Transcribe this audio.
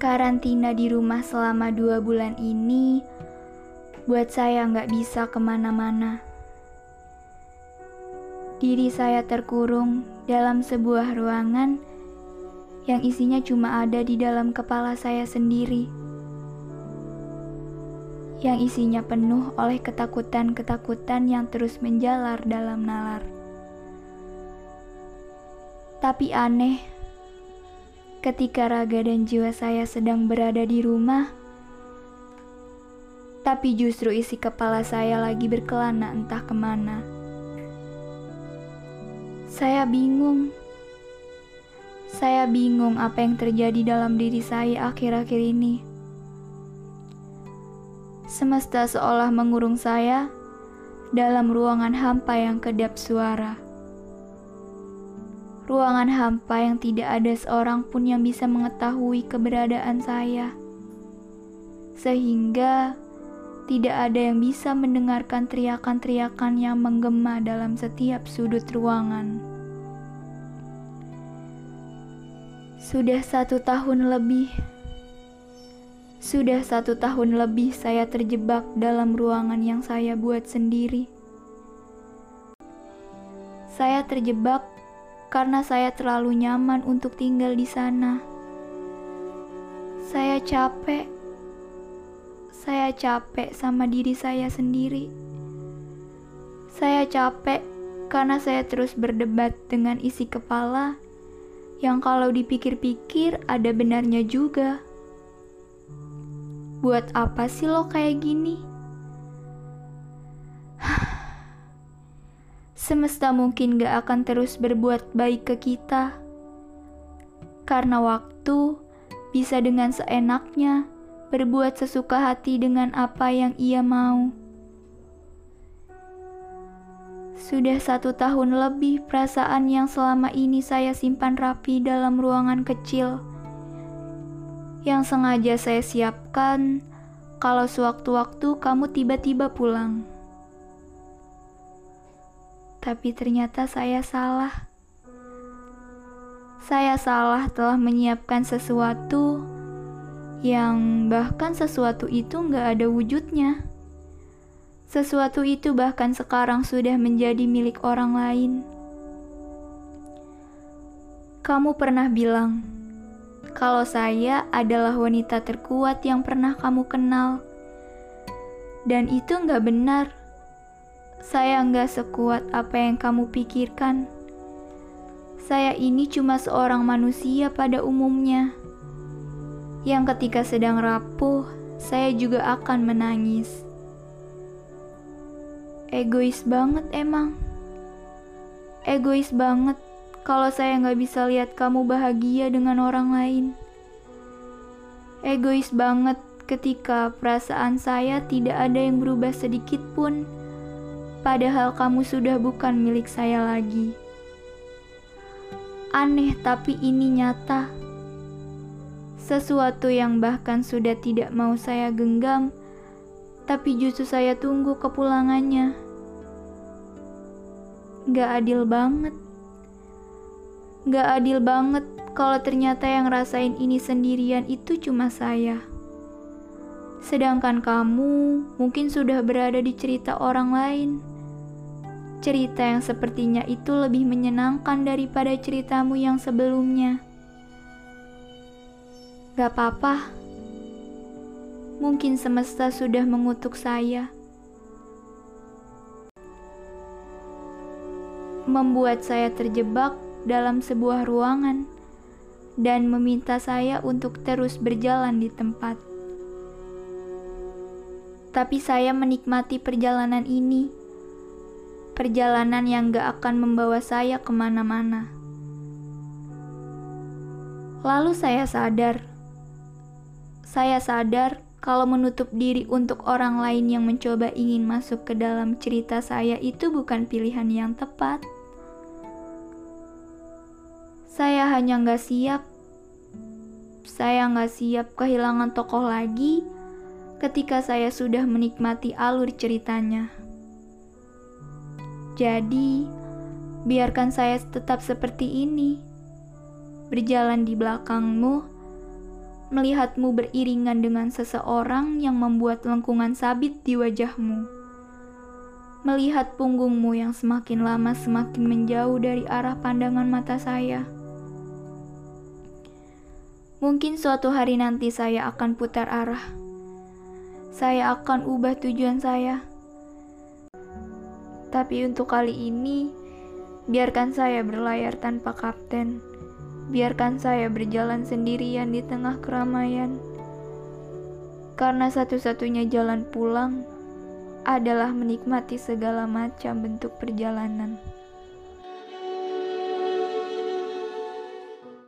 Karantina di rumah selama dua bulan ini buat saya nggak bisa ke mana-mana. Diri saya terkurung dalam sebuah ruangan yang isinya cuma ada di dalam kepala saya sendiri. Yang isinya penuh oleh ketakutan-ketakutan yang terus menjalar dalam nalar. Tapi aneh, ketika raga dan jiwa saya sedang berada di rumah, tapi justru isi kepala saya lagi berkelana entah ke mana. Saya bingung. Saya bingung apa yang terjadi dalam diri saya akhir-akhir ini. Semesta seolah mengurung saya dalam ruangan hampa yang kedap suara ruangan hampa yang tidak ada seorang pun yang bisa mengetahui keberadaan saya, sehingga tidak ada yang bisa mendengarkan teriakan-teriakan yang menggema dalam setiap sudut ruangan. Sudah satu tahun lebih, sudah satu tahun lebih saya terjebak dalam ruangan yang saya buat sendiri. Saya terjebak karena saya terlalu nyaman untuk tinggal di sana. Saya capek. Saya capek sama diri saya sendiri. Saya capek karena saya terus berdebat dengan isi kepala yang kalau dipikir-pikir ada benarnya juga. Buat apa sih lo kayak gini? Semesta mungkin gak akan terus berbuat baik ke kita. Karena waktu bisa dengan seenaknya berbuat sesuka hati dengan apa yang ia mau. Sudah satu tahun lebih perasaan yang selama ini saya simpan rapi dalam ruangan kecil yang sengaja saya siapkan kalau sewaktu-waktu kamu tiba-tiba pulang tapi ternyata saya salah. Saya salah telah menyiapkan sesuatu yang bahkan sesuatu itu nggak ada wujudnya. Sesuatu itu bahkan sekarang sudah menjadi milik orang lain. Kamu pernah bilang kalau saya adalah wanita terkuat yang pernah kamu kenal, dan itu nggak benar. Saya nggak sekuat apa yang kamu pikirkan. Saya ini cuma seorang manusia pada umumnya, yang ketika sedang rapuh, saya juga akan menangis. Egois banget emang. Egois banget kalau saya nggak bisa lihat kamu bahagia dengan orang lain. Egois banget ketika perasaan saya tidak ada yang berubah sedikit pun padahal kamu sudah bukan milik saya lagi. Aneh, tapi ini nyata. Sesuatu yang bahkan sudah tidak mau saya genggam, tapi justru saya tunggu kepulangannya. Gak adil banget. Gak adil banget kalau ternyata yang rasain ini sendirian itu cuma saya. Sedangkan kamu mungkin sudah berada di cerita orang lain. Cerita yang sepertinya itu lebih menyenangkan daripada ceritamu yang sebelumnya. Gak apa-apa, mungkin semesta sudah mengutuk saya. Membuat saya terjebak dalam sebuah ruangan dan meminta saya untuk terus berjalan di tempat. Tapi saya menikmati perjalanan ini perjalanan yang gak akan membawa saya ke mana-mana. Lalu saya sadar, saya sadar kalau menutup diri untuk orang lain yang mencoba ingin masuk ke dalam cerita saya itu bukan pilihan yang tepat. Saya hanya gak siap. Saya gak siap kehilangan tokoh lagi ketika saya sudah menikmati alur ceritanya. Jadi, biarkan saya tetap seperti ini, berjalan di belakangmu, melihatmu beriringan dengan seseorang yang membuat lengkungan sabit di wajahmu. Melihat punggungmu yang semakin lama semakin menjauh dari arah pandangan mata saya. Mungkin suatu hari nanti saya akan putar arah. Saya akan ubah tujuan saya. Tapi untuk kali ini, biarkan saya berlayar tanpa kapten. Biarkan saya berjalan sendirian di tengah keramaian. Karena satu-satunya jalan pulang adalah menikmati segala macam bentuk perjalanan.